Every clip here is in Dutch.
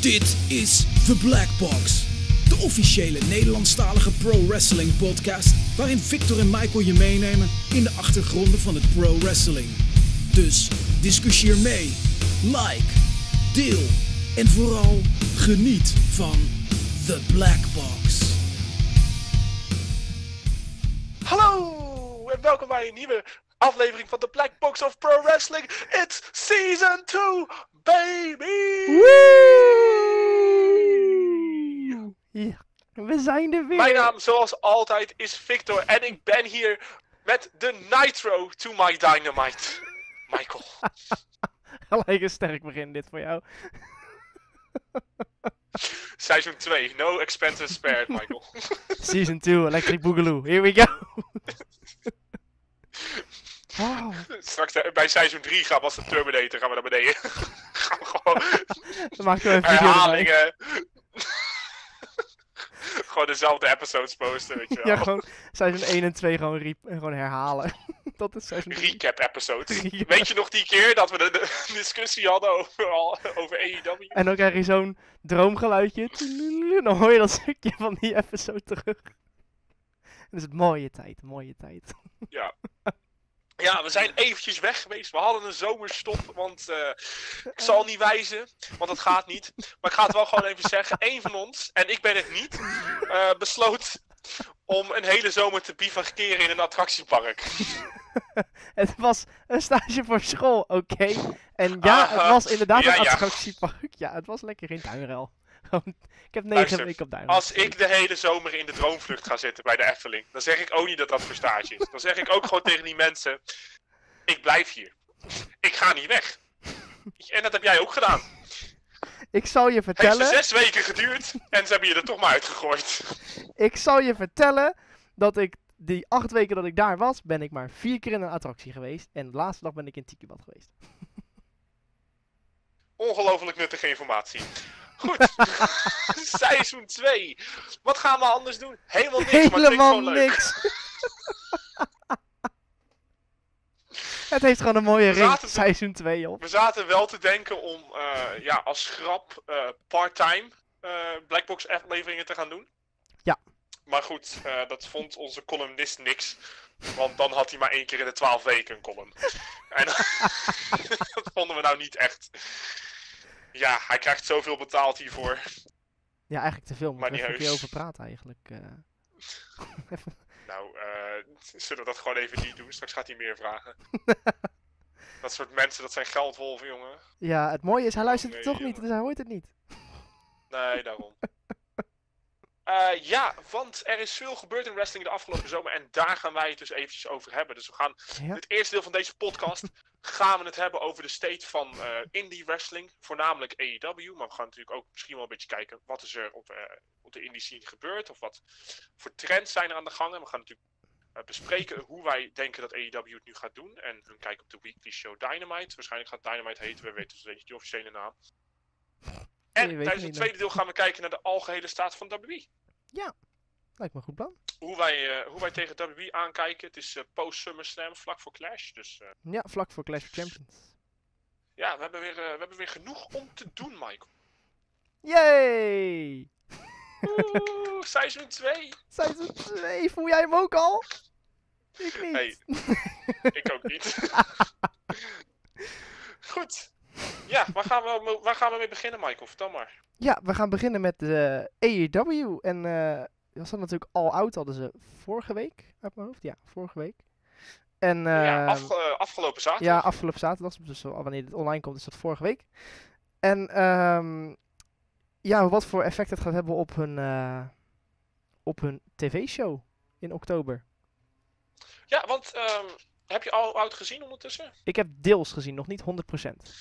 Dit is The Black Box, de officiële Nederlandstalige pro-wrestling podcast waarin Victor en Michael je meenemen in de achtergronden van het pro-wrestling. Dus discussieer mee, like, deel en vooral geniet van The Black Box. Hallo en welkom bij een nieuwe aflevering van de Black Box of Pro Wrestling. It's season 2, baby! Ja, we zijn er weer. Mijn naam, zoals altijd, is Victor en ik ben hier met de Nitro to my Dynamite. Michael. Gelijk een sterk begin dit voor jou. Seizoen 2, no expenses spared, Michael. Season 2, Electric Boogaloo. Here we go. Wow. Straks eh, bij seizoen 3 gaan we als de Terminator gaan we naar beneden. gaan we gewoon Dan maak een herhalingen. gewoon dezelfde episodes posten, weet je wel. Ja, gewoon seizoen 1 en 2 gewoon, re- gewoon herhalen. Dat is seizoen 3. recap episodes. Weet je nog die keer dat we de, de discussie hadden over, al- over E AEW? En dan krijg je zo'n droomgeluidje. Dan hoor je dat stukje van die episode terug. En dat is het mooie tijd, mooie tijd. Ja, we zijn eventjes weg geweest. We hadden een zomerstop, want eh, ik zal niet wijzen, want dat gaat niet. Maar ik ga het wel gewoon even zeggen. Eén van ons, en ik ben het niet, eh, besloot om een hele zomer te bivakeren in een attractiepark. Het was een stage voor school, oké. En ja, het Aha. was inderdaad Ja, een ja. attractiepark. Ja, het was lekker geen tuinruil. Ik heb negen Luister, weken op tuinruil. Als ik de hele zomer in de droomvlucht ga zitten bij de Efteling, dan zeg ik ook niet dat dat voor stage is. Dan zeg ik ook gewoon tegen die mensen, ik blijf hier. Ik ga niet weg. En dat heb jij ook gedaan. Ik zal je Het heeft vertellen, ze zes weken geduurd en ze hebben je er toch maar uitgegooid. ik zal je vertellen dat ik die acht weken dat ik daar was, ben ik maar vier keer in een attractie geweest. En de laatste dag ben ik in Tikibad geweest. Ongelooflijk nuttige informatie. Goed. Seizoen 2. Wat gaan we anders doen? Helemaal niks, maar Helemaal leuk. niks. het heeft gewoon een mooie ring, seizoen 2 op. We zaten wel te denken om eh, ja, als grap eh, part-time eh, Blackbox afleveringen te gaan doen. Ja. Maar goed, dat vond onze columnist niks. Want dan had hij maar één keer in de twaalf weken een column. En dat vonden we nou niet echt. Ja, hij krijgt zoveel betaald hiervoor. Ja, eigenlijk te veel. Maar niet heus. over praten eigenlijk. eh. Nou, eh, zullen we dat gewoon even niet doen? Straks gaat hij meer vragen. dat soort mensen, dat zijn geldwolven, jongen. ja, het mooie is, hij luistert nee, toch niet, dus hij hoort het niet. Nee, daarom. Eh, ja, want er is veel gebeurd in wrestling de afgelopen zomer en daar gaan wij het dus eventjes over hebben. Dus we gaan Ja. het eerste deel van deze podcast gaan we het hebben over de state van eh, indie wrestling, voornamelijk AEW. Maar we gaan natuurlijk ook misschien wel een beetje kijken wat is er op, eh, op de indie scene gebeurd of wat voor trends zijn er aan de gang. En we gaan natuurlijk eh, bespreken hoe wij denken dat AEW het nu gaat doen en hun kijk op de weekly show Dynamite. Waarschijnlijk gaat Dynamite heten, we weten dus niet de officiële naam. En tijdens het tweede deel gaan we kijken naar de algehele staat van WWE. Lijkt me een goed plan. Hoe wij, eh, hoe wij tegen WWE aankijken. Het is eh, post SummerSlam, vlak voor Clash. Dus eh, Ja, vlak voor Clash of Champions. ja, we hebben, weer, we hebben weer genoeg om te doen, Michael. Yay! Oeh, seizoen 2. Seizoen 2, voel jij hem ook al? Ik niet. Ik ook niet. Goed. Ja, waar gaan, we, waar gaan we mee beginnen, Michael? Vertel maar. Ja, we gaan beginnen met de AEW. En eh was dat natuurlijk All Out, hadden ze vorige week uit mijn hoofd. Ja, vorige week. En ja, ehm, eh, afgelopen zaterdag. Ja, afgelopen zaterdag. Dus al wanneer dit online komt, is dat vorige week. En ehm, ja, wat voor effect het gaat hebben op hun, eh, op hun tv-show in oktober. Ja, want ehm, heb je al oud gezien ondertussen? Ik heb deels gezien, nog niet 100%.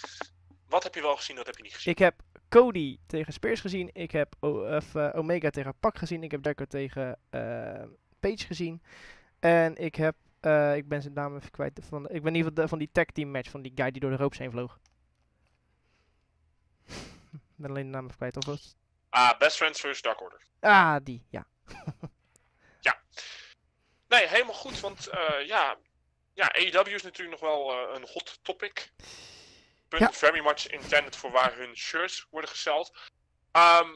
Wat heb je wel gezien, dat heb je niet gezien? Ik heb Cody tegen Spears gezien. Ik heb O- of, eh, Omega tegen Pak gezien. Ik heb Dekker tegen eh, Page gezien. En ik heb, eh, ik ben zijn naam even kwijt. Van, ik ben in ieder geval de- van die tag team match van die guy die door de ropes heen vloog. Ik ben alleen de naam even kwijt. Of was... Ah, Best Friends vs. Dark Order. Ah, die, ja. Nee, helemaal goed, want ja, ja, AEW is natuurlijk nog wel een hot topic. Punt Ja. very much intended voor waar hun shirts worden gesteld. Ehm,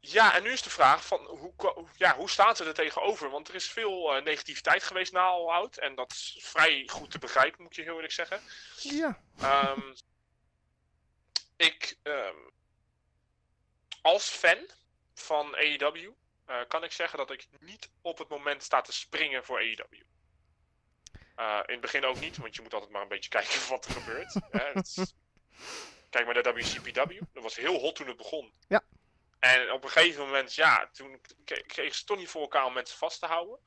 ja, en nu is de vraag van hoe, ja, hoe staan ze er tegenover? Want er is veel eh, negativiteit geweest na All Out. En dat is vrij goed te begrijpen, moet je heel eerlijk zeggen. Ja. Ehm, ik, ehm, als fan van AEW, eh, kan ik zeggen dat ik niet op het moment sta te springen voor AEW. Eh, in het begin ook niet, want je moet altijd maar een beetje kijken wat er gebeurt. hè. Is- Kijk maar naar WCPW, dat was heel hot toen het begon. Ja. En op een gegeven moment, ja, toen kregen ze toch niet voor elkaar om mensen vast te houden.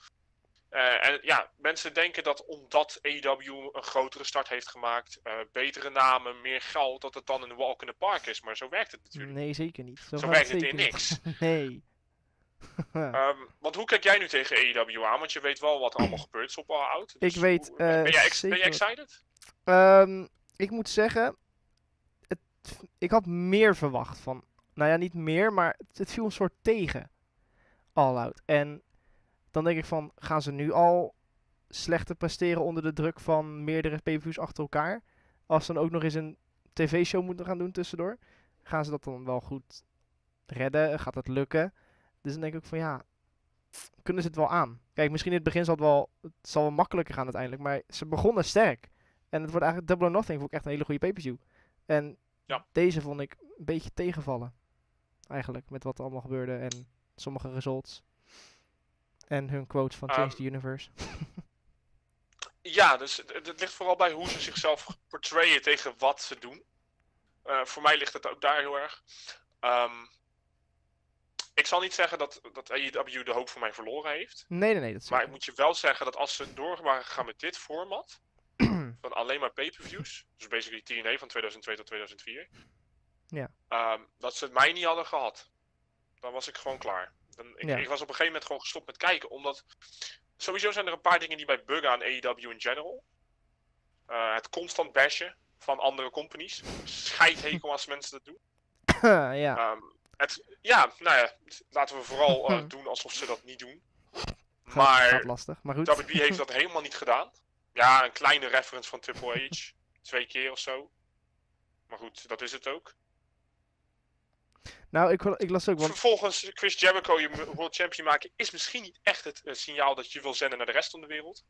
Eh, en ja, mensen denken dat omdat AEW een grotere start heeft gemaakt, eh, betere namen, meer geld, dat het dan een walk in the park is. Maar zo werkt het natuurlijk. Nee, zeker niet. Zo, Zo werkt het in niet. niks. Nee. Ehm, want hoe kijk jij nu tegen AEW aan? Want je weet wel wat er allemaal gebeurt is op All Out. Dus Ik weet, hoe- ben, eh, jij ex- ben je zeker. excited? Ehm, ik moet zeggen, het, ik had meer verwacht van. Nou ja, niet meer, maar het, het viel een soort tegen. All Out. En dan denk ik van, gaan ze nu al slechter presteren onder de druk van meerdere pay-per-views achter elkaar? Als ze dan ook nog eens een tv-show moeten gaan doen tussendoor. Gaan ze dat dan wel goed redden? Gaat dat lukken? Dus dan denk ik ook van ja, kunnen ze het wel aan? Kijk, misschien in het begin zal het wel, het zal wel makkelijker gaan uiteindelijk. Maar ze begonnen sterk. En het wordt eigenlijk Double or Nothing vond ik echt een hele goede pay-per-view. En Ja. deze vond ik een beetje tegenvallen. Eigenlijk, met wat er allemaal gebeurde en sommige results. En hun quotes van Change Ehm, the Universe. Ja, dus het, het ligt vooral bij hoe ze zichzelf portrayen tegen wat ze doen. Eh, voor mij ligt het ook daar heel erg. Ehm, ik zal niet zeggen dat, dat AEW de hoop voor mij verloren heeft. Nee, nee, nee, dat Maar ik moet je wel zeggen dat als ze door waren gegaan met dit format, van alleen maar pay-per-views, dus basically TNA van 2002 tot 2004, Ja. ehm, dat ze het mij niet hadden gehad. Dan was ik gewoon klaar. Dan, ik, Ja. ik was op een gegeven moment gewoon gestopt met kijken, omdat sowieso zijn er een paar dingen die bij buggen aan AEW in general. Eh, het constant bashen van andere companies. Scheidhekel als mensen dat doen. ja, Ehm, het, ja, nou ja, laten we vooral eh, doen alsof ze dat niet doen. Maar gaat lastig. Maar goed. WB heeft dat helemaal niet gedaan. Ja, een kleine reference van Triple H. Twee keer of zo. Maar goed, dat is het ook. Nou, ik, ik las ook, want Vervolgens Chris Jericho je World Champion maken is misschien niet echt het eh, signaal dat je wil zenden naar de rest van de wereld.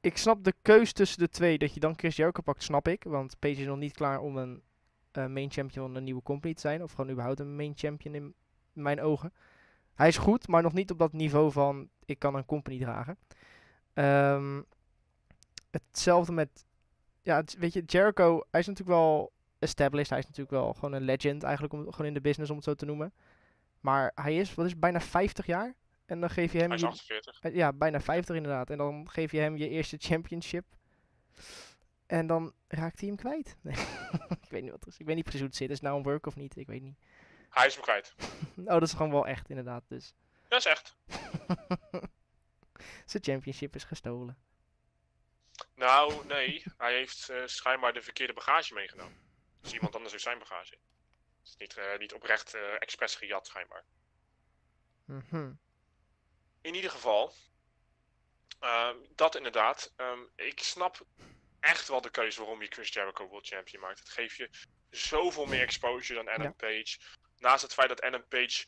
ik snap de keus tussen de twee. Dat je dan Chris Jericho pakt, snap ik. Want Page is nog niet klaar om een eh, main champion van een nieuwe company te zijn. Of gewoon überhaupt een main champion in mijn ogen. Hij is goed, maar nog niet op dat niveau van ik kan een company dragen. Ehm, hetzelfde met, ja, het- weet je, Jericho, hij is natuurlijk wel established. Hij is natuurlijk wel gewoon een legend eigenlijk, om, gewoon in de business om het zo te noemen. Maar hij is, wat is het, bijna 50 jaar? En dan geef je hem Hij is je- 48. eh, Ja, bijna 50 inderdaad. En dan geef je hem je eerste championship. En dan raakt hij hem kwijt. Nee, ik weet niet wat er is. Ik weet niet precies hoe het zit. Is het nou een work of niet? Ik weet niet. Hij is hem kwijt. Oh, dat is gewoon wel echt inderdaad. Dus Dat is echt. zijn championship is gestolen. Nou, nee. Hij heeft eh, schijnbaar de verkeerde bagage meegenomen. Dus iemand anders heeft zijn bagage. Het is niet, eh, niet oprecht eh expres gejat, schijnbaar. Mhm. In ieder geval, ehm, dat inderdaad. Ehm, ik snap echt wel de keuze waarom je Chris Jericho World Champion maakt. Het geeft je zoveel meer exposure dan Adam Ja. Page. Naast het feit dat Adam Page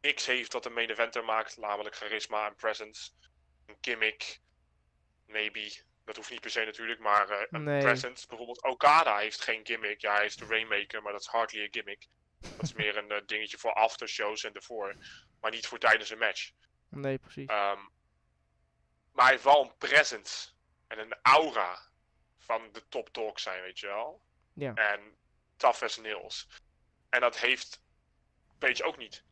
niks heeft wat een main eventer maakt, namelijk charisma en presence. Een gimmick, maybe. Dat hoeft niet per se natuurlijk, maar eh, een Nee. presence. Bijvoorbeeld Okada heeft geen gimmick. Ja, hij is de Rainmaker, maar dat is hardly a gimmick. Dat is meer een eh, dingetje voor aftershows en ervoor. Maar niet voor tijdens een match. Nee, precies. Ehm, maar hij heeft wel een presence en een aura van de top dog zijn, weet je wel. Ja. En tough as nails. En dat heeft Page ook niet.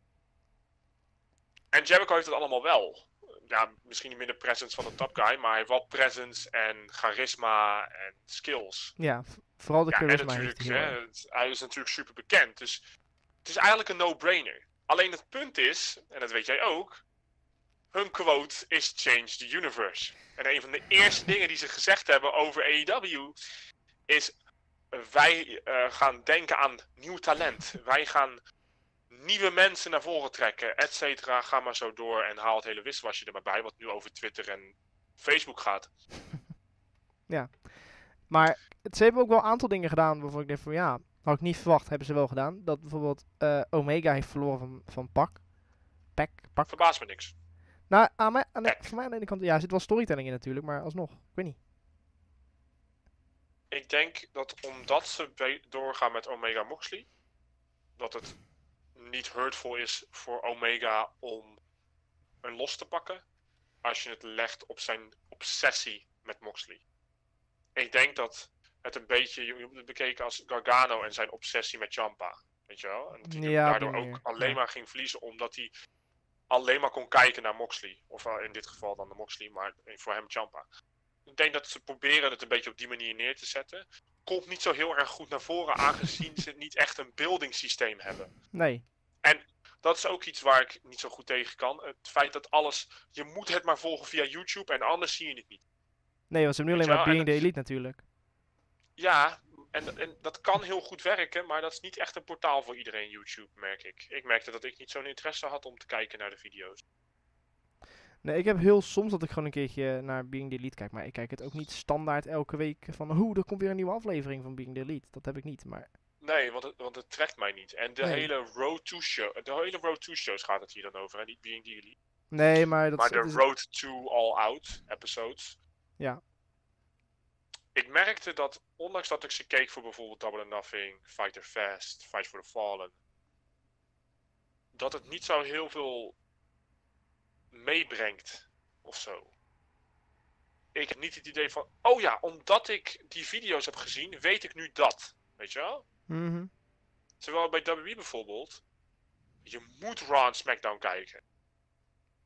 En Jericho heeft het allemaal wel. Ja, misschien niet minder presence van een top guy, maar hij heeft wel presence en charisma en skills. Ja, vooral de Ja, charisma heeft natuurlijk, hè, het- hij is natuurlijk super bekend. Dus het is eigenlijk een no-brainer. Alleen het punt is, en dat weet jij ook, hun quote is change the universe. En een van de eerste dingen die ze gezegd hebben over AEW is wij eh, gaan denken aan nieuw talent. Wij gaan nieuwe mensen naar voren trekken, et cetera. Ga maar zo door en haal het hele wisselwasje er maar bij, wat nu over Twitter en Facebook gaat. Maar het, ze hebben ook wel een aantal dingen gedaan waarvan ik denk van ja, Had ik niet verwacht, hebben ze wel gedaan. Dat bijvoorbeeld eh, Omega heeft verloren van, van Pak. Pak, Pak. Verbaast me niks. Nou, aan mij, aan de, Pac. voor mij aan de ene kant, ja, er zit wel storytelling in natuurlijk, maar alsnog, ik weet niet. Ik denk dat omdat ze doorgaan met Omega Moxley, dat het niet hurtful is voor Omega om een los te pakken als je het legt op zijn obsessie met Moxley. Ik denk dat het een beetje, je moet het bekeken als Gargano en zijn obsessie met Champa. Weet je wel? En dat hij Ja, daardoor ook alleen maar ging verliezen omdat hij alleen maar kon kijken naar Moxley. Of in dit geval dan de Moxley, maar voor hem Champa. Ik denk dat ze proberen het een beetje op die manier neer te zetten. Komt niet zo heel erg goed naar voren, aangezien ze niet echt een building systeem hebben. Nee, Dat is ook iets waar ik niet zo goed tegen kan. Het feit dat alles. Je moet het maar volgen via YouTube en anders zie je het niet. nee, want ze hebben nu alleen maar Being en the Elite natuurlijk. Ja, en, en dat kan heel goed werken, maar dat is niet echt een portaal voor iedereen, YouTube, merk ik. Ik merkte dat ik niet zo'n interesse had om te kijken naar de video's. Nee, ik heb heel soms dat ik gewoon een keertje naar Being the Elite kijk, maar ik kijk het ook niet standaard elke week van, hoe, er komt weer een nieuwe aflevering van Being the Elite. Dat heb ik niet, maar Nee, want het, want het trekt mij niet. En de Nee. hele Road to Show, de hele Road to Shows gaat het hier dan over, hè? niet Being the Elite. nee, maar dat Maar is- de is- Road to All Out episodes. Ja. Ik merkte dat, ondanks dat ik ze keek voor bijvoorbeeld Double or Nothing, Fighter Fast, Fight for the Fallen, dat het niet zo heel veel meebrengt of zo. Ik heb niet het idee van, oh ja, omdat ik die video's heb gezien, weet ik nu dat. Weet je wel? Mhm. Terwijl bij WWE bijvoorbeeld, je moet Raw en SmackDown kijken.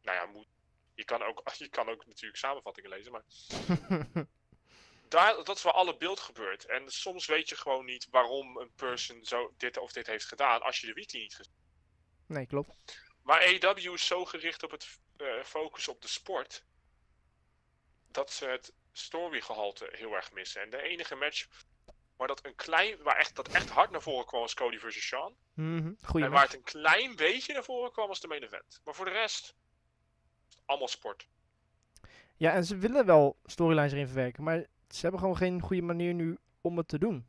Nou ja, moet. Je kan ook, je kan ook natuurlijk samenvattingen lezen, maar daar, dat is waar alle beeld gebeurt. En soms weet je gewoon niet waarom een person zo dit of dit heeft gedaan als je de weekly niet gezien nee, klopt. Maar AEW is zo gericht op het eh focus op de sport, dat ze het storygehalte heel erg missen. En de enige match waar dat een klein, waar echt, dat echt hard naar voren kwam was Cody versus Sean. Mhm. En waar het een klein beetje naar voren kwam was de main event. Maar voor de rest, allemaal sport. Ja, en ze willen wel storylines erin verwerken, maar ze hebben gewoon geen goede manier nu om het te doen.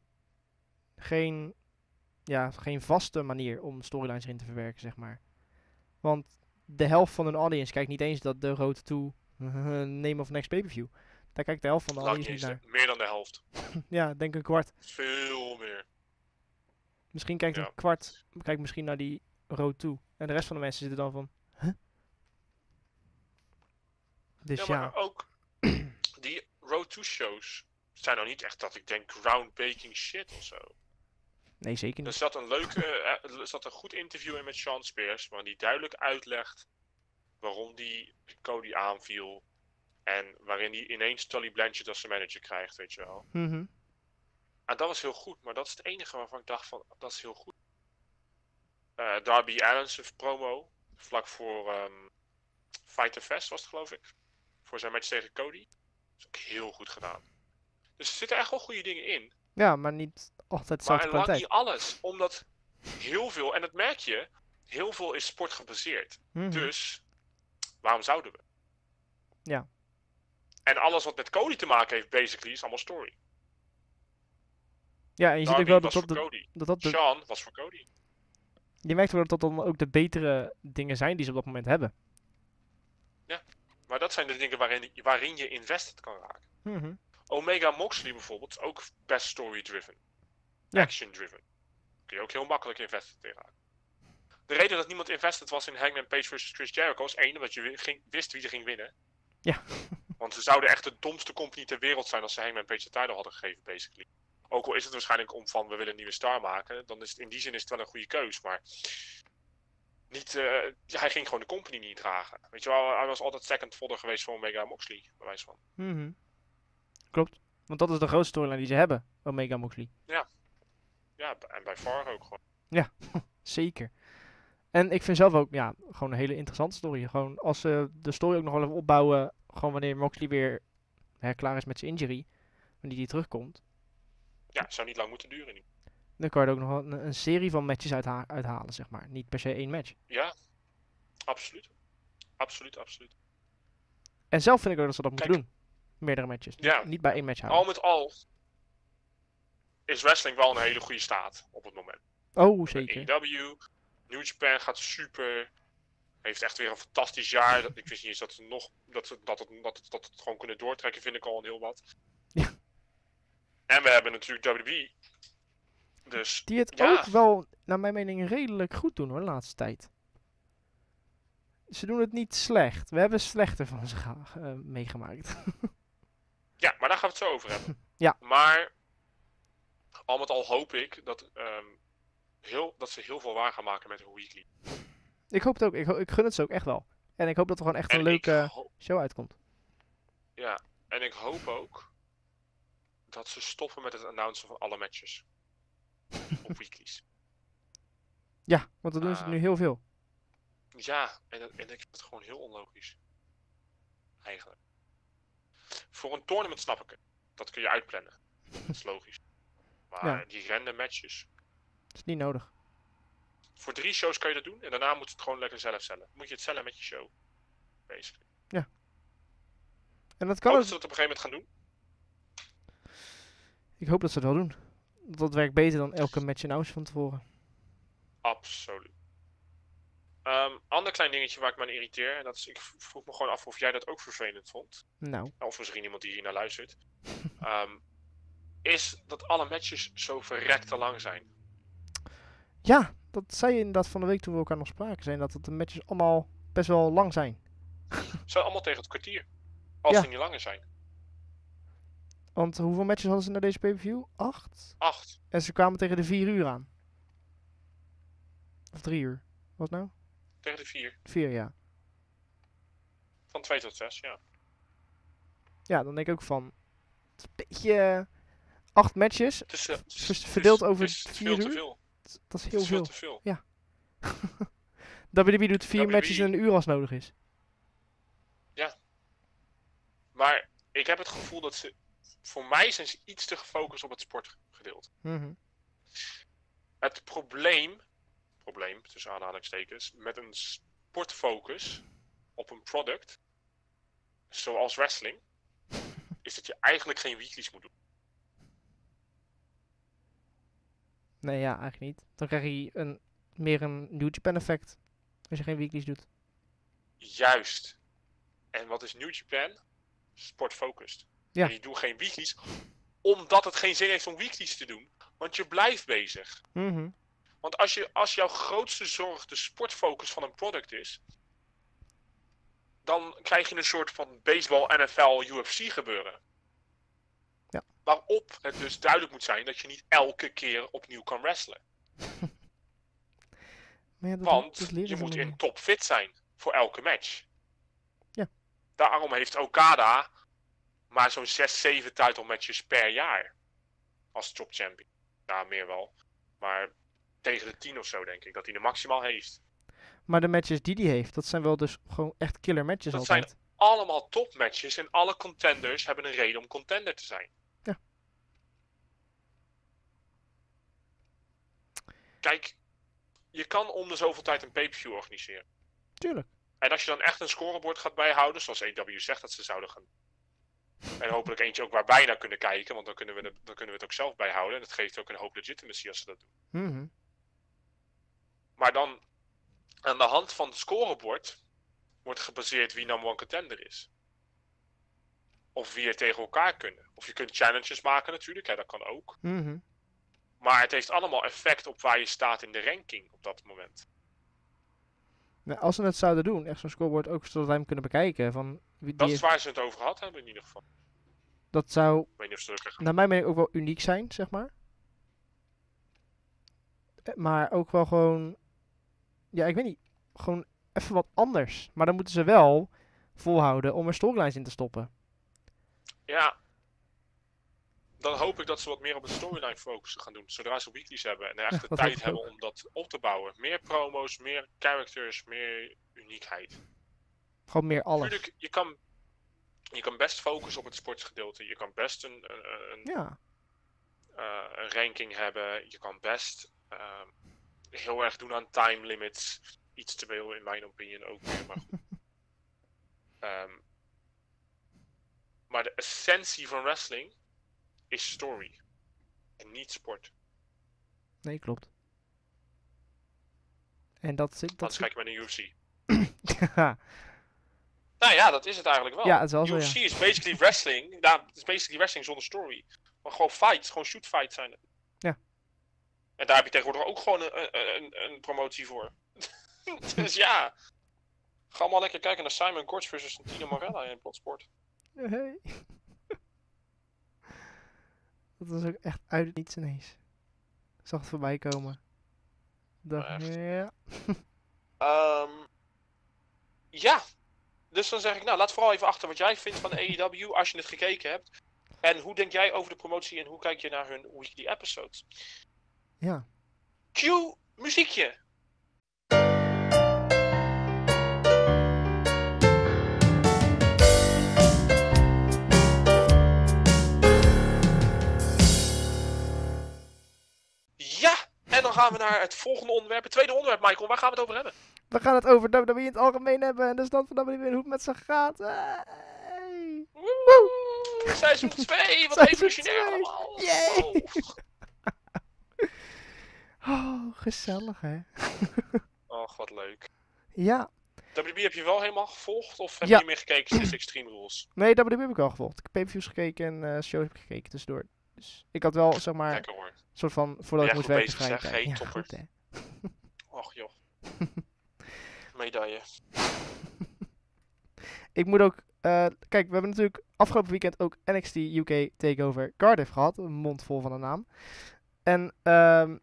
Geen, ja, geen vaste manier om storylines erin te verwerken, zeg maar. Want de helft van een audience kijkt niet eens dat de Road to Name of Next Pay-Per-View. Daar kijkt de helft van de audience niet naar. meer dan de helft. Ja, denk een kwart. Veel meer. Misschien kijkt Ja. een kwart kijkt misschien naar die Road to. En de rest van de mensen zitten dan van, huh? Dus ja, ja, maar ook Road to shows zijn nou niet echt dat ik denk groundbreaking shit of zo. nee zeker Er niet. zat een leuke, eh, er zat een goed interview in met Sean Spears, waarin hij duidelijk uitlegt waarom die Cody aanviel. En waarin hij ineens Tully Blanchard als zijn manager krijgt, weet je wel. Mhm. En dat was heel goed, maar dat is het enige waarvan ik dacht van, dat is heel goed. Eh, Darby Allin's promo, vlak voor ehm Fighter Fest was het geloof ik. Voor zijn match tegen Cody. Is ook heel goed gedaan. Dus er zitten echt wel goede dingen in. Ja, maar niet altijd Maar dezelfde en lang kwaliteit. niet alles. Omdat heel veel, en dat merk je, heel veel is sport gebaseerd. Mhm. Dus waarom zouden we? Ja. En alles wat met Cody te maken heeft, basically, is allemaal story. Ja, en je ziet ook wel dat dat, de, dat, dat de, Sean was voor Cody. je merkt wel dat dat dan ook de betere dingen zijn die ze op dat moment hebben. Maar dat zijn de dingen waarin, waarin je invested kan raken. Mhm. Omega Moxley bijvoorbeeld is ook best story-driven. Ja. Action-driven. Kun je ook heel makkelijk invested in raken. De reden dat niemand invested was in Hangman Page versus Chris Jericho is één, omdat je ging, wist wie er ging winnen. Ja. Want ze zouden echt de domste company ter wereld zijn als ze Hangman Page de title hadden gegeven, basically. Ook al is het waarschijnlijk om van we willen een nieuwe star maken, dan is het in die zin is het wel een goede keus. Maar niet, eh, ja, hij ging gewoon de company niet dragen. Weet je wel, hij was altijd second fodder geweest voor Omega Moxley, bij wijze van. Mhm. Klopt. Want dat is de grootste storyline die ze hebben, Omega Moxley. Ja, b- en bij far ook gewoon. Zeker. En ik vind zelf ook, ja, gewoon een hele interessante story. Gewoon als ze de story ook nog wel even opbouwen, gewoon wanneer Moxley weer hè, klaar is met zijn injury, wanneer die terugkomt, Ja, het zou niet lang moeten duren nu. Dan kan je er ook nog wel een, een serie van matches uitha- uithalen, zeg maar. Niet per se één match. Ja, absoluut. Absoluut, absoluut. En zelf vind ik ook dat ze dat moeten doen. Meerdere matches. Niet- Ja. Niet bij één match houden. Al met al. is wrestling wel een hele goede staat op het moment. Oh, zeker. AEW, New Japan gaat super. Heeft echt weer een fantastisch jaar. Dat- Ik wist niet eens dat ze nog dat ze dat het, dat het, dat het gewoon kunnen doortrekken, vind ik al een heel wat. Ja. En we hebben natuurlijk WWE. Dus Die het Ja. ook wel, naar mijn mening, redelijk goed doen hoor, de laatste tijd. Ze doen het niet slecht. We hebben slechter van ze eh, meegemaakt. ja, maar daar gaan we het zo over hebben. Ja. Maar al met al hoop ik dat, ehm, heel, dat ze heel veel waar gaan maken met hun weekly. ik hoop het ook. Ik, ik gun het ze ook echt wel. En ik hoop dat er gewoon echt een En leuke show uitkomt. ja, en ik hoop ook dat ze stoppen met het announcen van alle matches. Weeklies. Ja, want dat doen ze Ah. nu heel veel. Ja, en, dat- en ik vind het gewoon heel onlogisch. Eigenlijk. Voor een tournament snap ik het. Dat kun je uitplannen. Dat is logisch. Maar Ja. die random matches. Dat is niet nodig. Voor drie shows kan je dat doen. En daarna moet je het gewoon lekker zelf cellen. Moet je het cellen met je show. Basically. En dat kan dat ze dat op een gegeven moment gaan doen. Ik hoop dat ze het wel doen. Dat werkt beter dan elke match announce van tevoren. Absoluut. Ehm ander klein dingetje waar ik me aan irriteer. En dat is, ik vroeg me gewoon af of jij dat ook vervelend vond. Nou, Of misschien iemand die hier naar luistert. Ehm, is dat alle matches zo verrekte lang zijn. ja, dat zei je inderdaad van de week toen we elkaar nog spraken. Zijn dat de matches allemaal best wel lang zijn. Ze zijn allemaal tegen het kwartier. Als Ja. ze niet langer zijn. Want hoeveel matches hadden ze naar deze pay-per-view? Acht. Acht. En ze kwamen tegen de vier uur aan. Of drie uur. Wat nou? Tegen de vier. Vier, ja. Van twee tot zes, ja. Ja, dan denk ik ook van... Het is een beetje... eh, acht matches. Het is, eh, het is- Vers- het is- verdeeld over het is vier veel te uur? veel. Dat is heel is veel te veel. WWE doet vier WWE matches in een uur als nodig is. Maar ik heb het gevoel dat ze... Voor mij zijn ze iets te gefocust op het sportgedeelte. Mhm. Het probleem... Probleem, tussen aanhalingstekens... Met een sportfocus op een product... Zoals wrestling... Is dat je eigenlijk geen weeklies moet doen. Nee, ja, eigenlijk niet. Dan krijg je een, meer een New Japan effect. Als je geen weeklies doet. Juist. En wat is New Japan? Sportfocused. Ja. En die doen geen weeklies, omdat het geen zin heeft om weeklies te doen. Want je blijft bezig. Mhm. Want als, je, als jouw grootste zorg de sportfocus van een product is, dan krijg je een soort van baseball, NFL, UFC gebeuren. Ja. Waarop het dus duidelijk moet zijn dat je niet elke keer opnieuw kan ja, dat, Want dat je moet in topfit zijn voor elke match. Ja. Daarom heeft Okada maar zo'n 6, 7 title matches per jaar. Als top champion. Ja, meer wel. Maar tegen de 10 of zo denk ik dat hij er maximaal heeft. Maar de matches die hij heeft, dat zijn wel dus gewoon echt killer matches Dat altijd. Allemaal topmatches en alle contenders hebben een reden om contender te zijn. Ja. Kijk, je kan om de zoveel tijd een pay-per-view organiseren. Tuurlijk. En als je dan echt een scorebord gaat bijhouden, zoals EW zegt dat ze zouden gaan. En hopelijk eentje ook waar wij naar kunnen kijken, want dan kunnen we, de- dan kunnen we het ook zelf bijhouden. En dat geeft ook een hoop legitimacy als ze dat doen. Mhm. Maar dan, aan de hand van het scorebord, wordt gebaseerd wie number one contender is. Of wie er tegen elkaar kunnen. Of je kunt challenges maken natuurlijk, hè, dat kan ook. Mhm. Maar het heeft allemaal effect op waar je staat in de ranking op dat moment. Nou, als ze het zouden doen, echt zo'n scoreboard ook zodat wij hem kunnen bekijken. Van Dat is waar ze het over gehad hebben in ieder geval. dat zou Ik weet niet of ze het naar mijn mening ook wel uniek zijn, zeg maar. Eh, Maar ook wel gewoon, ja, ik weet niet, gewoon even wat anders. Maar dan moeten ze wel volhouden om er storylines in te stoppen. Ja. Dan hoop ik dat ze wat meer op het storyline focussen gaan doen. Zodra ze weeklies hebben en echt de tijd hebben om dat op te bouwen. Meer promo's, meer characters, meer uniekheid. Gewoon meer alles. Je kan, je kan best focussen op het sportsgedeelte. Je kan best een, een, een, Ja, eh, een ranking hebben. Je kan best ehm, heel erg doen aan time limits. Iets te veel in mijn opinion ook weer, maar goed. Ehm, maar de essentie van wrestling is story. en niet sport. Nee, klopt. En dat zit. Dat Anders zit... kijk je bij de UFC. ja, Nou ja, dat is het eigenlijk wel. ja, het is wel zo, UFC ja. is basically wrestling. Nou, het is basically wrestling zonder story. Maar gewoon fights, gewoon shoot fights zijn het. Ja. En daar heb je tegenwoordig ook gewoon een, een, een, promotie voor. dus ja. Ga allemaal lekker kijken naar Simon Korts versus Tino Morella in Plotsport. Hey. dat was ook echt uit het niets ineens. Ik zag het voorbij komen. Dacht, Echt? ja. Ehm, ja. Dus dan zeg ik, nou, laat vooral even achter wat jij vindt van AEW als je het gekeken hebt. En hoe denk jij over de promotie en hoe kijk je naar hun weekly episodes? Ja. Cue muziekje. Ja, en dan gaan we naar het volgende onderwerp. Het tweede onderwerp, Michael. Waar gaan we het over hebben? We gaan het over WWE in het algemeen hebben en de stand van WWE en hoe het met ze gaat. Hey. Woe! Seizoen 2, wat twee. allemaal. Yay! Oh, gezellig hè. Och, wat leuk. Ja. WB heb je wel helemaal gevolgd? Of heb Ja. je meer gekeken sinds Extreme Rules? Nee, WWE heb ik wel gevolgd. Ik heb pay-per-views gekeken en eh shows heb ik gekeken tussendoor. Dus ik had wel, zeg maar, een soort van, voordat Ja, ik moest goed werken, tijd. Hey, ja, topper. goed hè. Och joh. Medaille. Ik moet ook, eh, kijk, we hebben natuurlijk afgelopen weekend ook NXT UK Takeover Cardiff gehad. Een mond vol van een naam. En ehm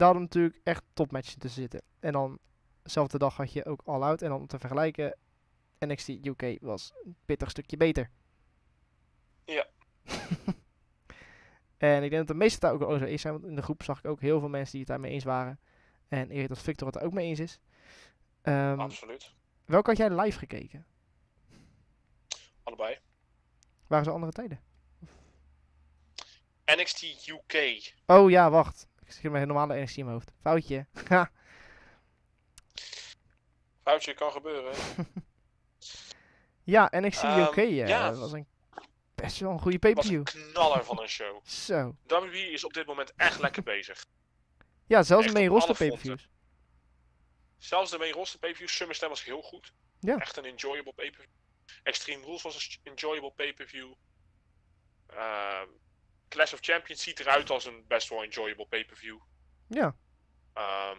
daar hadden we natuurlijk echt topmatches tussen zitten. En dan, dezelfde dag had je ook All Out. En dan om te vergelijken, NXT UK was een pittig stukje beter. Ja. en ik denk dat de meeste daar ook wel zo eens zijn. Want in de groep zag ik ook heel veel mensen die het daarmee eens waren. En weet dat Victor het er ook mee eens is. Ehm Absoluut. welke had jij live gekeken? Allebei. Waren ze andere tijden? NXT UK. Oh ja, wacht. Ik met een normale NXT in mijn hoofd. Foutje. Foutje kan gebeuren. ja, NXT Ehm, UK eh, ja. was een best wel een goede pay-per-view. een knaller van een show. Zo. WWE is op dit moment echt lekker bezig. Ja, zelfs de main roster pay-per-views. Zelfs de main roster pay-per-view, SummerSlam was heel goed. Ja. Echt een enjoyable pay-per-view. Extreme Rules was een enjoyable pay-per-view. Ehm, Clash of Champions ziet eruit als een best wel enjoyable pay-per-view. Ja. Ehm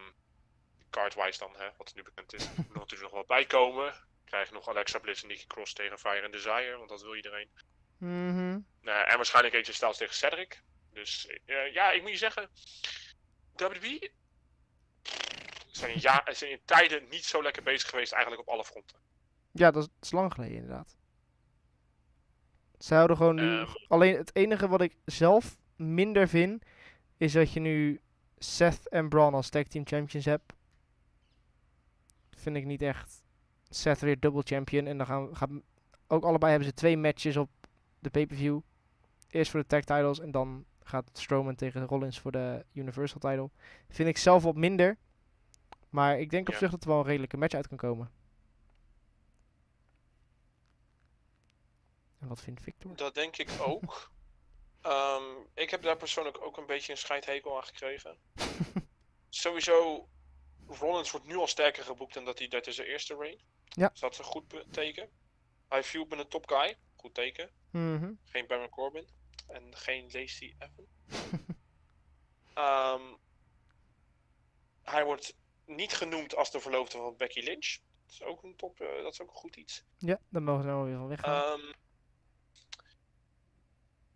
cardwise dan, hè, wat nu bekend is. Er moet natuurlijk nog wat bijkomen. Krijg nog Alexa Bliss en Nikki Cross tegen Fire and Desire, want dat wil iedereen. Mhm. Nou, en waarschijnlijk AJ Styles tegen Cedric. Dus eh, ja, ik moet je zeggen, WWE zijn, ja, zijn in tijden niet zo lekker bezig geweest eigenlijk op alle fronten. Ja, dat is, dat is lang geleden inderdaad. Ze houden gewoon nu... Ehm. Alleen het enige wat ik zelf minder vind, is dat je nu Seth en Braun als tag team champions hebt. Vind ik niet echt. Seth weer double champion. En dan gaan, gaan ook allebei hebben ze twee matches op de pay-per-view. Eerst voor de tag titles en dan gaat Strowman tegen Rollins voor de Universal title. Vind ik zelf wat minder. Maar ik denk op Ja. zich dat er wel een redelijke match uit kan komen. En wat vindt Victor? Dat denk ik ook. Ehm, ik heb daar persoonlijk ook een beetje een scheidhekel aan gekregen. Sowieso, Rollins wordt nu al sterker geboekt dan dat hij dat is zijn eerste reign. Ja. Dus dat is een goed teken. Hij viel met een top guy. Goed teken. Mhm. Geen Baron Corbin. En geen Lacey Evans. Ehm, hij wordt niet genoemd als de verloofde van Becky Lynch. Dat is ook een top, eh, dat is ook een goed iets. Ja, dan mogen ze nou weer van weggaan. Ehm,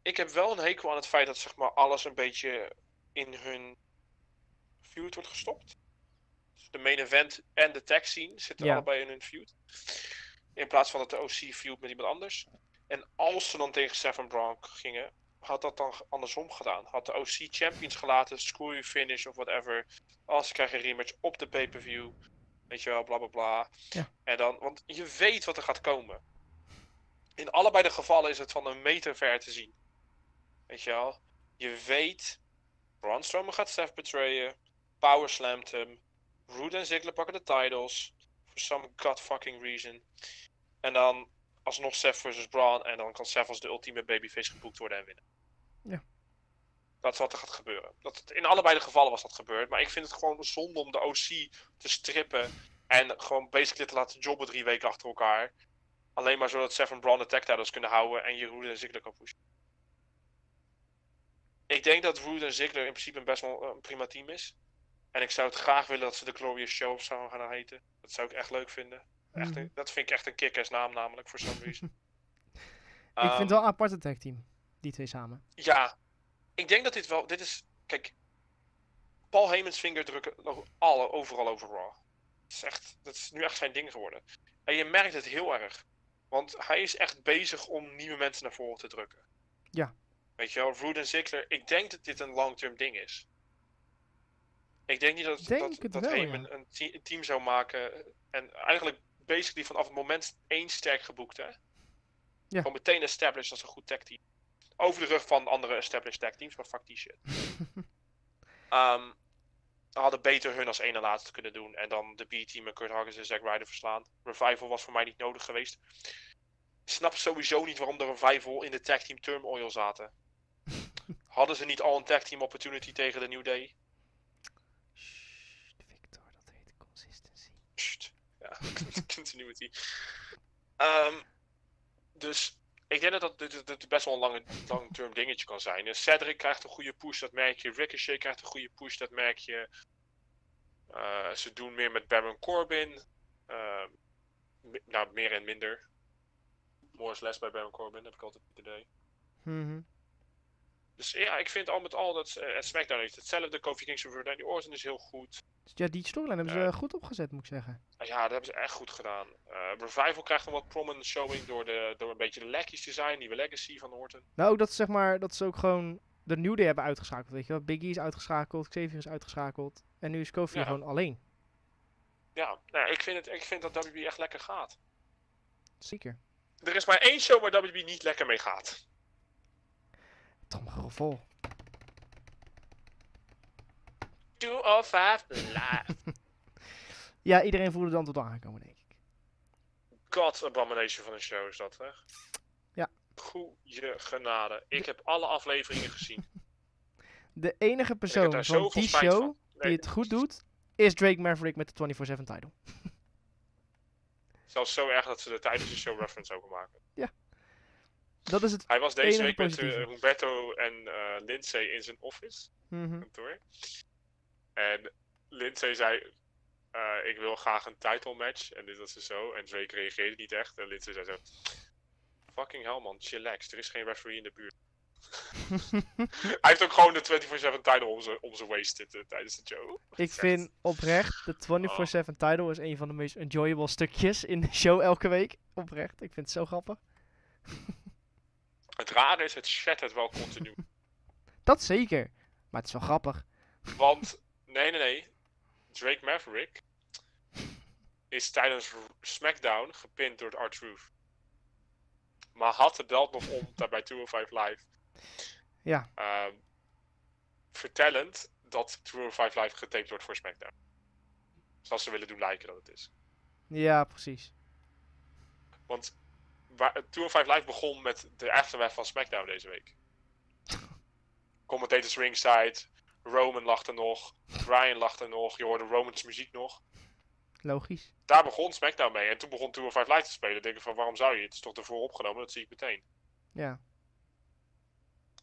ik heb wel een hekel aan het feit dat zeg maar, alles een beetje in hun feud wordt gestopt. Dus de main event en de tag scene zitten Ja. allebei in hun feud. In plaats van dat de OC feud met iemand anders. En als ze dan tegen Seven Braun gingen, had dat dan andersom gedaan. Had de OC champions gelaten, screw you finish of whatever. Als ze krijgen een rematch op de pay-per-view. Weet je wel, bla bla bla. Ja. En dan, want je weet wat er gaat komen. In allebei de gevallen is het van een meter ver te zien. Weet je wel? Je weet, Braun Strowman gaat Seth betrayen. Power slamt hem. Roode en Ziggler pakken de titles. For some god fucking reason. En dan alsnog Seth versus Braun. En dan kan Seth als de ultieme babyface geboekt worden en winnen. Ja. Dat is wat er gaat gebeuren. Dat, in allebei de gevallen was dat gebeurd. Maar ik vind het gewoon zonde om de OC te strippen. En gewoon basically te laten jobben drie weken achter elkaar. Alleen maar zodat Seven Braun de tag titles kunnen houden en je Rude en Ziggler kan pushen. Ik denk dat Rude en Ziggler in principe een best wel een prima team is. En ik zou het graag willen dat ze de Glorious Show zouden gaan heten. Dat zou ik echt leuk vinden. Echt Mhm. een- dat vind ik echt een kick-ass naam namelijk, voor some reason. ik vind Ehm, het wel een aparte tag team. Die twee samen. Ja, ik denk dat dit wel. Dit is. Kijk. Paul Heyman's vingerdrukken alle, overal over Raw. Dat is, echt, dat is nu echt zijn ding geworden. En je merkt het heel erg. Want hij is echt bezig om nieuwe mensen naar voren te drukken. Ja. Weet je wel, Rude en Ziggler. Ik denk dat dit een long-term ding is. Ik denk niet dat, Denk dat, dat wel, Heyman ja. een, te- een team zou maken. En eigenlijk basically vanaf het moment één sterk geboekt. Hè? Ja. Gewoon meteen established als een goed tag team. Over de rug van andere established tag teams, maar fuck die shit. Ehm hadden beter hun als ene laatste kunnen doen. En dan de B-team en Kurt Hawkins en Zack Ryder verslaan. Revival was voor mij niet nodig geweest. Ik snap sowieso niet waarom de Revival in de tag team turmoil zaten. Hadden ze niet al een tag team opportunity tegen de New Day? Sst, Victor, dat heet consistency. Ja, continuity. Ehm, dus ik denk dat dat best wel een lange, long-term dingetje kan zijn. En Cedric krijgt een goede push, dat merk je. Ricochet krijgt een goede push, dat merk je. Eh, ze doen meer met Baron Corbin. Ehm, nou, meer en minder. More is less bij Baron Corbin, heb ik altijd het idee. Mhm. Dus ja, ik vind al met al dat eh, SmackDown heeft hetzelfde. Kofi Kingston voor Randy Orton is heel goed. Ja, die storyline hebben ze goed opgezet, moet ik zeggen. Ja, dat hebben ze echt goed gedaan. Eh, Revival krijgt een wat prominent showing door, de, door een beetje de lekkies te zijn. Nieuwe legacy van Orton. Nou, ook dat, zeg maar, dat ze ook gewoon de New Day hebben uitgeschakeld, weet je wel. Big E is uitgeschakeld, Xavier is uitgeschakeld. En nu is Kofi Ja. gewoon alleen. Ja, nou, ik, vind het, ik vind dat WB echt lekker gaat. Zeker. Er is maar één show waar WB niet lekker mee gaat. Tromgeroffel. 205 live. Ja, iedereen voelde dan tot aankomen, denk ik. God abomination van een show is dat, hè? Ja. Goeie genade. Ik heb alle afleveringen gezien. De enige persoon van die show van. die het goed doet, is Drake Maverick met de 24-7 title. Zelfs zo erg dat ze er tijdens de show reference over maken. Dat is het. Hij was deze week met eh, Humberto en eh, Lindsay in zijn office. Mhm. kantoor. En Lindsay zei, eh, ik wil graag een title match. En dit was dus zo. En Drake reageerde niet echt. En Lindsay zei zo, fucking hell man, chillax. Er is geen referee in de buurt. Hij heeft ook gewoon de 24-7 title om zijn om zijn waist zitten tijdens de show. Ik vind oprecht, de 24-7 title is een van de meest enjoyable stukjes in de show elke week. Oprecht, ik vind het zo grappig. Het rare is, het chat het wel continu. Dat zeker. Maar het is wel grappig. Want, nee, nee, nee. Drake Maverick is tijdens SmackDown gepind door R-Truth. Maar had de belt nog om bij 205 Live. Ja. Ehm, vertellend dat 205 Live getaped wordt voor SmackDown. Zoals ze willen doen lijken dat het is. Ja, precies. Want waar, 205 Live begon met de aftermath van SmackDown deze week. Commentators ringside, Roman lag er nog, Brian lag er nog, je hoorde Romans muziek nog. Logisch. Daar begon SmackDown mee en toen begon 205 Live te spelen. denk ik van waarom zou je? Het is toch ervoor opgenomen, dat zie ik meteen. Ja, Een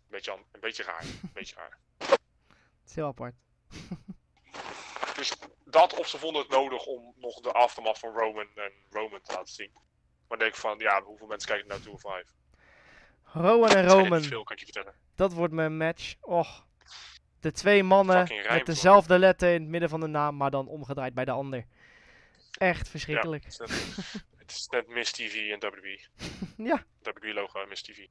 beetje, een beetje raar. Een beetje raar. het is heel apart. Dus dat of ze vonden het nodig om nog de aftermath van Roman en Roman te laten zien. Maar denk ik van, ja, hoeveel mensen kijken naar 205? Rowan en Dat zijn er Roman, veel, kan je vertellen. dat wordt mijn match. Och. De twee mannen met dezelfde letter in het midden van de naam, maar dan omgedraaid bij de ander. Echt verschrikkelijk. Ja, het, is net, Miss TV en WWE. Ja. WWE logo en Miss TV.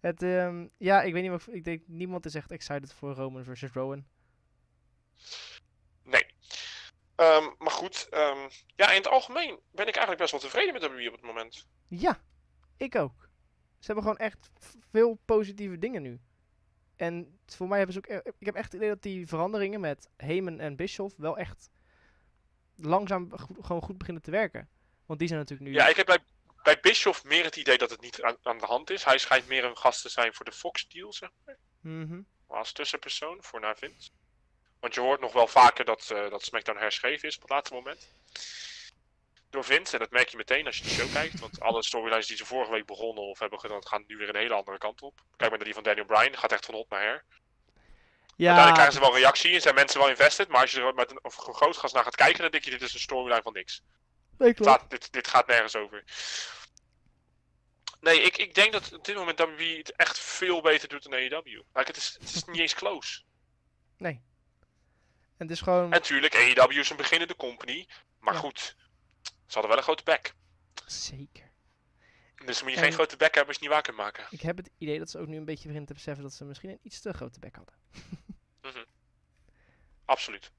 Het, ehm, ja, ik weet niet, of, ik denk niemand is echt excited voor Roman versus Rowan. Nee. Ehm, maar goed, ehm, ja, in het algemeen ben ik eigenlijk best wel tevreden met WWE op het moment. Ja, ik ook. Ze hebben gewoon echt veel positieve dingen nu. En voor mij hebben ze ook. e- Ik heb echt het idee dat die veranderingen met Heyman en Bischoff wel echt langzaam go- gewoon goed beginnen te werken. Want die zijn natuurlijk nu. Ja, ik heb bij, bij Bischoff meer het idee dat het niet aan, aan de hand is. Hij schijnt meer een gast te zijn voor de Fox deal, zeg maar. Mhm. als tussenpersoon voor naar Vince. Want je hoort nog wel vaker dat, eh, dat SmackDown herschreven is op het laatste moment. Door Vince, en dat merk je meteen als je de show kijkt. Want alle storylines die ze vorige week begonnen of hebben gedaan, gaan nu weer een hele andere kant op. Kijk maar naar die van Daniel Bryan, gaat echt van hot naar her. Uiteindelijk Ja, krijgen ze wel reactie en zijn mensen wel invested. Maar als je er met een of grootgas naar gaat kijken, dan denk je dit is een storyline van niks. nee, klopt. gaat- dit, dit gaat nergens over. Nee, ik, ik denk dat op dit moment WWE het echt veel beter doet dan AEW. Like, het, is, het is niet eens close. Nee. En het is gewoon... En natuurlijk, AEW is een beginnende company. Maar Ja. goed, ze hadden wel een grote bek. Zeker. Dus moet je En- geen grote bek hebben als je het niet waar kunt maken. Ik heb het idee dat ze ook nu een beetje beginnen te beseffen dat ze misschien een iets te grote bek hadden. Absoluut.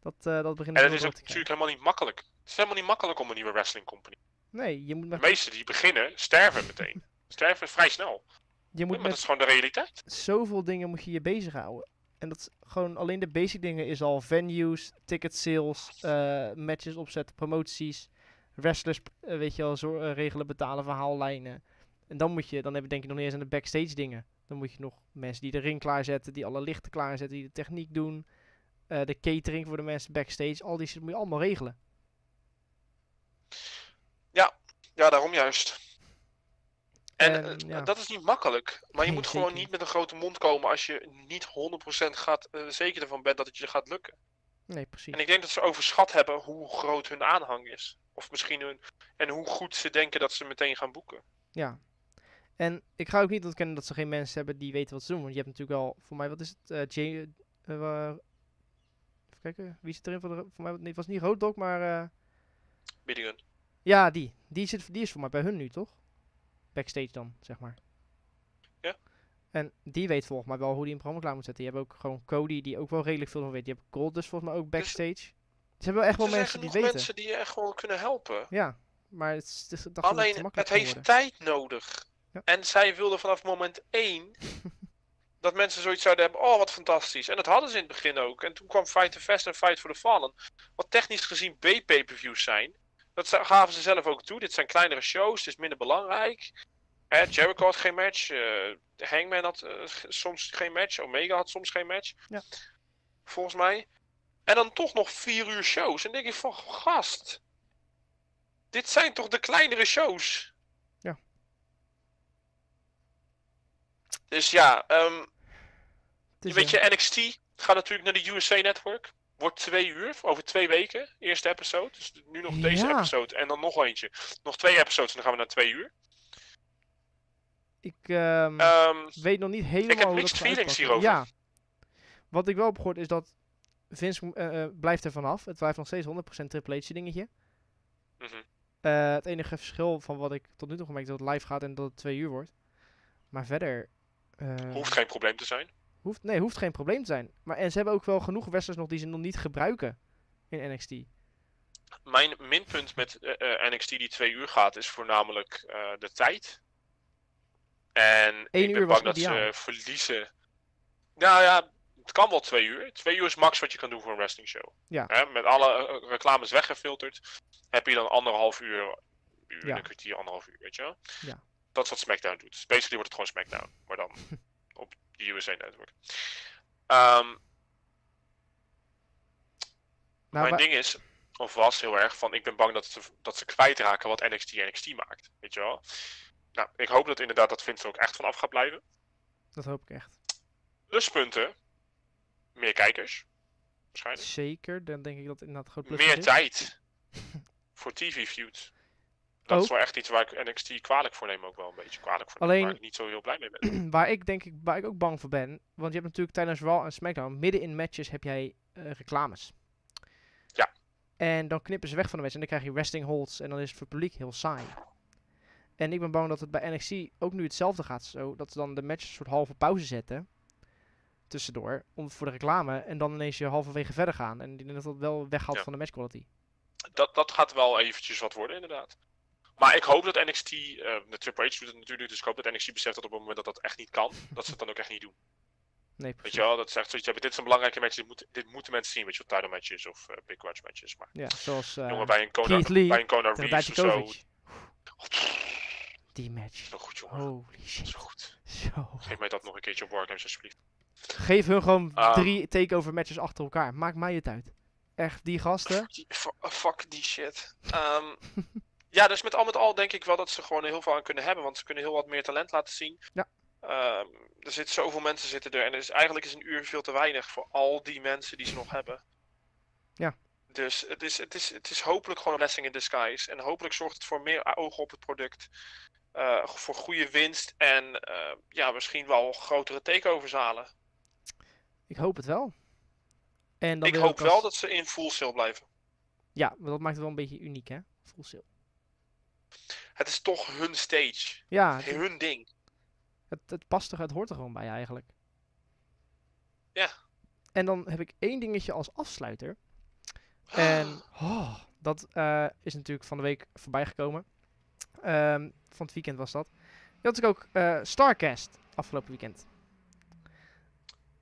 Dat, eh dat begint En het is ook natuurlijk helemaal niet makkelijk. Het is helemaal niet makkelijk om een nieuwe wrestling company. Nee, je moet De met, meesten die beginnen, sterven meteen. Sterven vrij snel. je moet maar dat met is gewoon de realiteit. zoveel dingen moet je je bezighouden. En dat is gewoon alleen de basic dingen is al venues, ticket sales, eh, matches opzetten, promoties, wrestlers, eh, weet je wel, zo, eh, regelen, betalen, verhaallijnen. En dan moet je, dan heb je denk ik nog niet eens aan de backstage dingen. Dan moet je nog mensen die de ring klaarzetten, die alle lichten klaarzetten, die de techniek doen, eh, de catering voor de mensen backstage, al die shit moet je allemaal regelen. Ja, daarom juist. En, En, eh, ja. dat is niet makkelijk. Maar je moet gewoon niet met een grote mond komen als je niet 100% gaat, zeker ervan bent dat het je gaat lukken. Nee, precies. En ik denk dat ze overschat hebben hoe groot hun aanhang is. Of misschien hun. En hoe goed ze denken dat ze meteen gaan boeken. Ja. En ik ga ook niet ontkennen dat ze geen mensen hebben die weten wat ze doen. Want je hebt natuurlijk al, voor mij, wat is het? Jay, wa- even kijken, wie zit erin? Voor, de, voor mij, nee, het was niet Road Dogg, maar eh, Biddingen. ja, die. Die, zit, die is voor mij bij hun nu, toch? Backstage dan, zeg maar. Ja. En die weet volgens mij wel hoe die een programma klaar moet zetten. Je hebt ook gewoon Cody, die ook wel redelijk veel van weet. Je hebt Goldust volgens mij ook backstage. Ze hebben wel echt wel er mensen die weten. mensen die je echt gewoon kunnen helpen. Ja, maar het is, het is dat het te Alleen, het heeft worden. tijd nodig. Ja. En zij wilden vanaf moment 1 dat mensen zoiets zouden hebben, oh wat fantastisch. En dat hadden ze in het begin ook. En toen kwam Fight the Fast en Fight for the Fallen. Wat technisch gezien B-pay-per-views zijn. Dat gaven ze zelf ook toe. Dit zijn kleinere shows, het is minder belangrijk. Hè, Jericho had geen match. eh, Hangman had eh, soms geen match. Omega had soms geen match. Ja. Volgens mij. En dan toch nog vier uur shows. En denk ik van, gast. Dit zijn toch de kleinere shows? Ja. Dus ja, is, weet eh, je, NXT gaat natuurlijk naar de USA Network. Wordt twee uur, over twee weken. Eerste episode. Dus nu nog deze Ja. episode en dan nog eentje. Nog twee episodes en dan gaan we naar twee uur. ik ehm, Ehm, weet nog niet helemaal heb hoe mixed feelings hierover. Ja. Wat ik wel heb gehoord is dat Vince eh, eh, blijft er vanaf. Het blijft nog steeds 100% Triple H dingetje. mhm. Eh, het enige verschil van wat ik tot nu toe gemerkt dat het live gaat en dat het twee uur wordt. Maar verder... eh, Hoeft geen probleem te zijn. hoeft, nee, hoeft geen probleem te zijn. Maar, en ze hebben ook wel genoeg wrestlers nog die ze nog niet gebruiken in NXT. Mijn minpunt met NXT die twee uur gaat, is voornamelijk de tijd. En Eén ik uur ben was bang dat ideaal. ze verliezen. Nou ja, het kan wel twee uur. Twee uur is max wat je kan doen voor een wrestling show. Ja. Hè, met alle eh, reclames weggefilterd, heb je dan anderhalf uur, uur Ja. een kwartier, anderhalf uur, weet je wel? Ja. Dat is wat SmackDown doet. Dus basically wordt het gewoon SmackDown, maar dan op de USA Network. Ehm, Nou, mijn ding is, of was heel erg van, ik ben bang dat ze, dat ze kwijtraken wat NXT NXT maakt. Weet je wel? Nou, ik hoop dat inderdaad dat Vince er ook echt van af gaat blijven. dat hoop ik echt. Pluspunten, meer kijkers, waarschijnlijk. Zeker, dan denk ik dat inderdaad groot Meer is. tijd voor TV-views. Dat is wel echt iets waar ik NXT kwalijk voor neem, ook wel een beetje kwalijk voor neem, Alleen- waar ik niet zo heel blij mee ben. waar ik denk ik, waar ik ook bang voor ben. Want je hebt natuurlijk tijdens Raw en SmackDown, midden in matches heb jij eh, reclames. Ja. En dan knippen ze weg van de match en dan krijg je wrestling holds en dan is het voor het publiek heel saai. En ik ben bang dat het bij NXT ook nu hetzelfde gaat. Zo, dat ze dan de matches een soort halve pauze zetten. Tussendoor. Om, voor de reclame. En dan ineens je halverwege verder gaan. En ik denk dat dat wel weghaalt Ja. van de match quality. Dat, dat gaat wel eventjes wat worden, inderdaad. Maar ik hoop dat NXT, eh, de Triple H doet het natuurlijk, dus ik hoop dat NXT beseft dat op het moment dat dat echt niet kan, dat ze het dan ook echt niet doen. Nee, Weet precies. je wel, dat is echt zoiets, dit is een belangrijke match, dit, moet, dit moeten mensen zien, weet je wel, title matches of eh, big watch matches. Maar Ja, zoals eh jongen, bij een Kona, Lee bij een Kona Reeves of zo. Die match. Zo goed, jongen. Holy shit. Zo goed. Zo. Geef mij dat nog een keertje op Wargames, alsjeblieft. Geef hun gewoon Ah. drie takeover matches achter elkaar. Maakt mij het uit. Echt, die gasten. Fuck die shit. Ehm, ja, dus met al met al denk ik wel dat ze gewoon heel veel aan kunnen hebben. Want ze kunnen heel wat meer talent laten zien. Ja. Ehm, er zitten zoveel mensen zitten er. En er is, eigenlijk is een uur veel te weinig voor al die mensen die ze nog hebben. Ja. Dus het is, het, is, het is hopelijk gewoon een blessing in disguise. En hopelijk zorgt het voor meer ogen op het product. eh, voor goede winst. En eh, ja, misschien wel grotere takeoverzalen. Ik hoop het wel. En dan Ik hoop als- wel dat ze in full sale blijven. Ja, maar dat maakt het wel een beetje uniek, hè? Full sale. Het is toch hun stage. Ja, het, Hun ding. het, het past er, het hoort er gewoon bij eigenlijk. Ja. En dan heb ik één dingetje als afsluiter. En oh, dat eh, is natuurlijk van de week voorbij gekomen. Ehm, van het weekend was dat. Had natuurlijk ook eh, Starcast afgelopen weekend.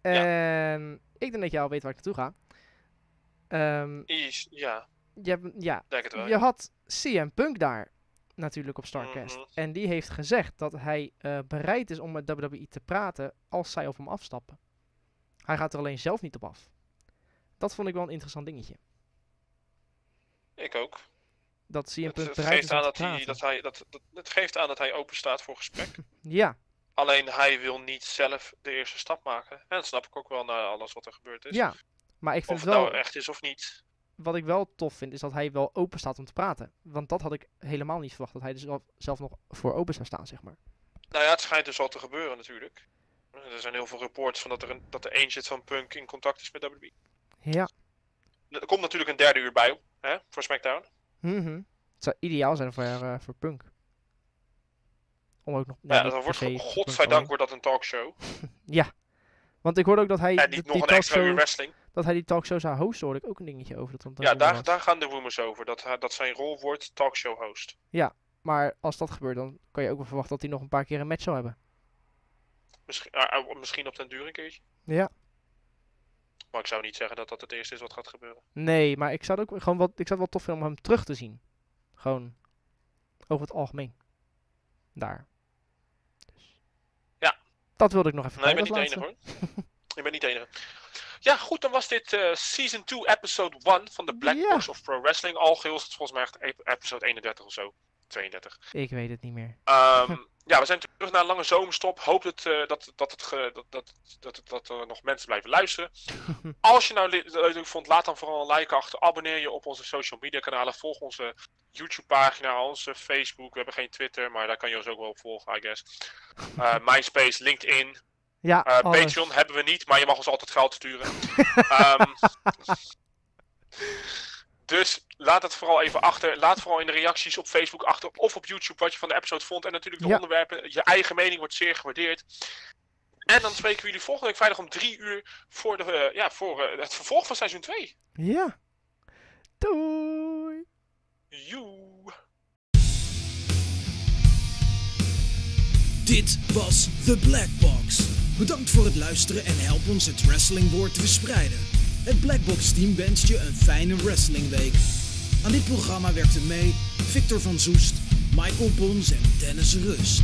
En ik denk dat jij al weet waar ik naartoe ga. Ehm, Is, ja, je, ja, denk het wel. je had CM Punk daar natuurlijk op Starcast. Mhm. En die heeft gezegd dat hij eh, bereid is om met WWE te praten als zij op hem afstappen. Hij gaat er alleen zelf niet op af. Dat vond ik wel een interessant dingetje. Ik ook. Dat CM Punk het bereid is geeft aan te dat hij, praten. dat hij, dat, dat, het geeft aan dat hij open staat voor gesprek. Ja, Alleen hij wil niet zelf de eerste stap maken. En dat snap ik ook wel na alles wat er gebeurd is. ja. Maar ik vind of het het wel, nou echt is of niet. wat ik wel tof vind, is dat hij wel open staat om te praten. Want dat had ik helemaal niet verwacht, dat hij er zelf, zelf nog voor open zou staan, zeg maar. Nou ja, het schijnt dus al te gebeuren natuurlijk. Er zijn heel veel reports van dat er, een, dat de agent van Punk in contact is met WWE. Ja. Er komt natuurlijk een derde uur bij, hè, voor SmackDown. Mhm. Het zou ideaal zijn voor, eh, voor Punk. Om ook nog... Ja, nou, dan wordt, godzijdank wordt dat een talkshow. Want ik hoorde ook dat hij, En niet die, nog een extra uur talkshow, wrestling. dat hij die talkshow zou hosten, hoorde ik ook een dingetje over. Dat, Ja, daar, daar gaan de rumors over. Dat, dat zijn rol wordt talkshow host. Maar als dat gebeurt, dan kan je ook wel verwachten dat hij nog een paar keer een match zou hebben. Misschien, ah, misschien op den duur een keertje. Ja. Maar ik zou niet zeggen dat dat het eerste is wat gaat gebeuren. Nee, maar ik zou het ook gewoon wat, ik zou wel tof vinden om hem terug te zien. Gewoon over het algemeen. Daar. Dat wilde ik nog even Nee, ik ben niet de enige hoor. ik ben niet de enige. Ja, goed, dan was dit eh, Season 2, Episode 1 van de Black Ja. Box of Pro Wrestling. Al geheel is het volgens mij echt ep- episode 31 of zo. 32. laatste. Ik weet het niet meer. Ehm, ja, we zijn terug na een lange zomerstop. Hoop dat, eh, dat, dat, het ge- dat, dat, dat, dat er nog mensen blijven luisteren. Als je nou leuk vond, laat dan vooral een like achter. Abonneer je op onze social media kanalen. Volg onze YouTube pagina, onze Facebook. We hebben geen Twitter, maar daar kan je ons ook wel op volgen, I guess. Eh, MySpace, LinkedIn. Ja, Eh. Patreon hebben we niet, maar je mag ons altijd geld sturen. Ehm, dus laat het vooral even achter. Laat vooral in de reacties op Facebook achter of op YouTube wat je van de episode vond. En natuurlijk de Ja. onderwerpen. Je eigen mening wordt zeer gewaardeerd. En dan spreken we jullie volgende week vrijdag om drie uur voor, de, eh, ja, voor eh, het vervolg van seizoen 2. Ja. Doei. Joe. Dit was The Black Box. Bedankt voor het luisteren en help ons het wrestlingwoord te verspreiden. Het Black Box team wenst je een fijne wrestlingweek. Aan dit programma werkten mee Victor van Zoest, Michael Bons en Dennis Rust.